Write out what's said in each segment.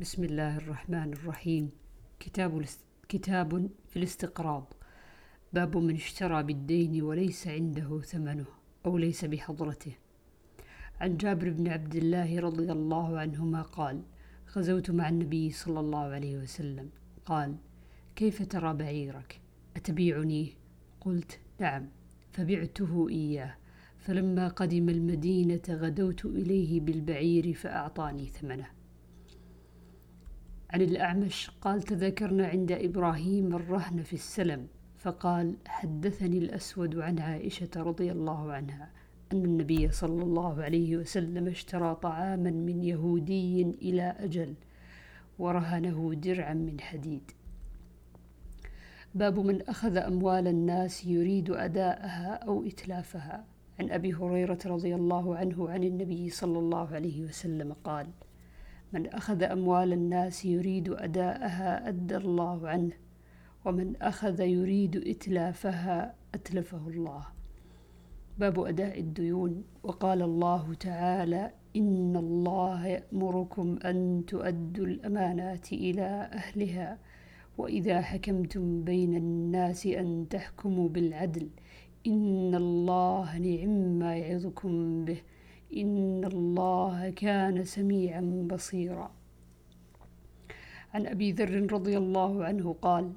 بسم الله الرحمن الرحيم. كتاب. كتاب في الاستقراض. باب من اشترى بالدين وليس عنده ثمنه أو ليس بحضرته. عن جابر بن عبد الله رضي الله عنهما قال غزوت مع النبي صلى الله عليه وسلم. قال كيف ترى بعيرك؟ أتبيعنيه قلت نعم فبعته إياه. فلما قدم المدينة غدوت إليه بالبعير فأعطاني ثمنه. عن الأعمش قال تذكرنا عند إبراهيم الرهن في السلم فقال حدثني الأسود عن عائشة رضي الله عنها أن النبي صلى الله عليه وسلم اشترى طعاما من يهودي إلى أجل ورهنه درعا من حديد. باب من أخذ أموال الناس يريد أداءها أو إتلافها. عن أبي هريرة رضي الله عنه عن النبي صلى الله عليه وسلم قال من أخذ أموال الناس يريد أداءها أدى الله عنه ومن أخذ يريد إتلافها أتلفه الله. باب أداء الديون. وقال الله تعالى إن الله يأمركم أن تؤدوا الأمانات إلى أهلها وإذا حكمتم بين الناس أن تحكموا بالعدل إن الله نعم ما يعظكم به. إن الله كان سميعا بصيرا. عن أبي ذر رضي الله عنه قال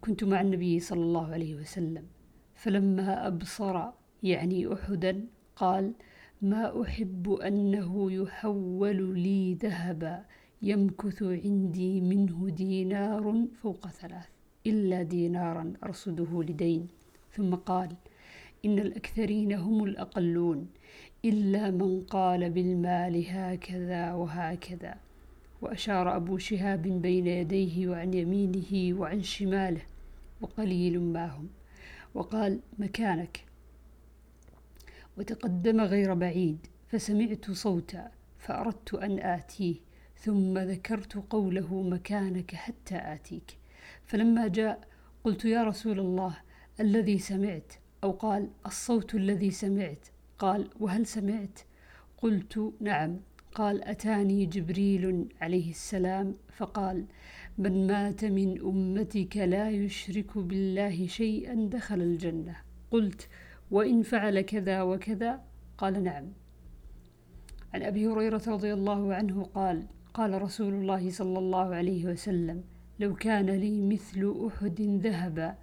كنت مع النبي صلى الله عليه وسلم فلما أبصر يعني أحدا قال ما أحب أنه يحول لي ذهبا يمكث عندي منه دينار فوق ثلاث إلا دينارا أرصده لدين. ثم قال إن الأكثرين هم الأقلون إلا من قال بالمال هكذا وهكذا. وأشار أبو شهاب بين يديه وعن يمينه وعن شماله وقليل ما هم. وقال مكانك. وتقدم غير بعيد فسمعت صوتا فأردت أن آتيه ثم ذكرت قوله مكانك حتى آتيك. فلما جاء قلت يا رسول الله الذي سمعت. أو قال الصوت الذي سمعت؟ قال وهل سمعت؟ قلت نعم. قال أتاني جبريل عليه السلام فقال من مات من أمتك لا يشرك بالله شيئا دخل الجنة. قلت وإن فعل كذا وكذا؟ قال نعم. عن أبي هريرة رضي الله عنه قال قال رسول الله صلى الله عليه وسلم لو كان لي مثل أحد ذهبا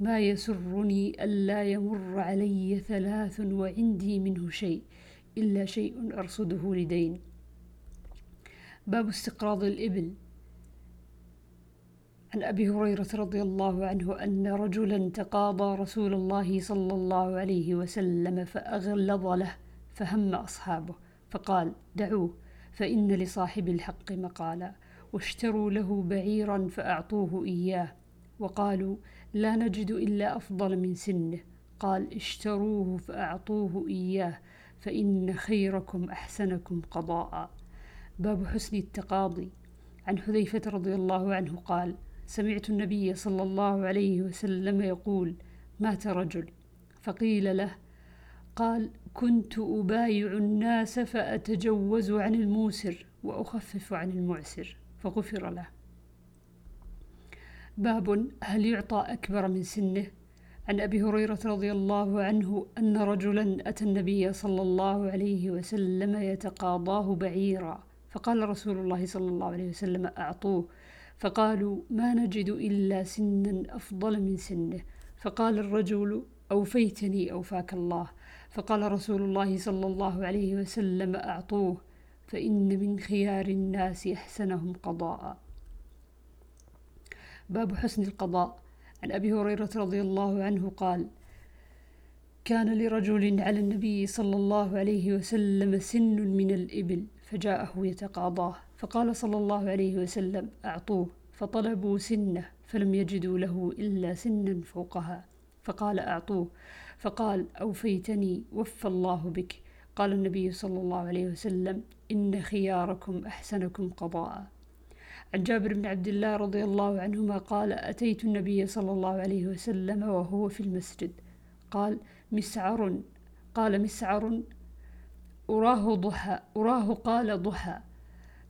ما يسرني ألا يمر علي ثلاث وعندي منه شيء إلا شيء أرصده لدين. باب استقراض الإبل. عن أبي هريرة رضي الله عنه أن رجلا تقاضى رسول الله صلى الله عليه وسلم فأغلظ له فهم أصحابه فقال دعوه فإن لصاحب الحق مقالا واشتروا له بعيرا فأعطوه إياه وقالوا لا نجد إلا أفضل من سنه. قال اشتروه فأعطوه إياه فإن خيركم أحسنكم قضاء. باب حسن التقاضي. عن حذيفة رضي الله عنه قال سمعت النبي صلى الله عليه وسلم يقول مات رجل. فقيل له قال كنت أبايع الناس فأتجوز عن الموسر وأخفف عن المعسر. فغفر له. باب هل يعطى أكبر من سنه؟ عن أبي هريرة رضي الله عنه أن رجلا أتى النبي صلى الله عليه وسلم يتقاضاه بعيرا فقال رسول الله صلى الله عليه وسلم أعطوه فقالوا ما نجد إلا سنا أفضل من سنه فقال الرجل أوفيتني أوفاك الله فقال رسول الله صلى الله عليه وسلم أعطوه فإن من خيار الناس أحسنهم قضاء باب حسن القضاء. عن أبي هريرة رضي الله عنه قال كان لرجل على النبي صلى الله عليه وسلم سن من الإبل فجاءه يتقاضاه فقال صلى الله عليه وسلم أعطوه. فطلبوا سنة فلم يجدوا له إلا سنا فوقها. فقال أعطوه. فقال أوفيتني وفى الله بك. قال النبي صلى الله عليه وسلم إن خياركم أحسنكم قضاء. عن جابر بن عبد الله رضي الله عنهما قال أتيت النبي صلى الله عليه وسلم وهو في المسجد. قال مسعر. قال مسعر. أراه ضحى. أراه قال ضحى.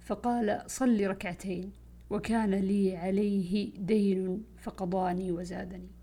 فقال صل ركعتين. وكان لي عليه دين فقضاني وزادني.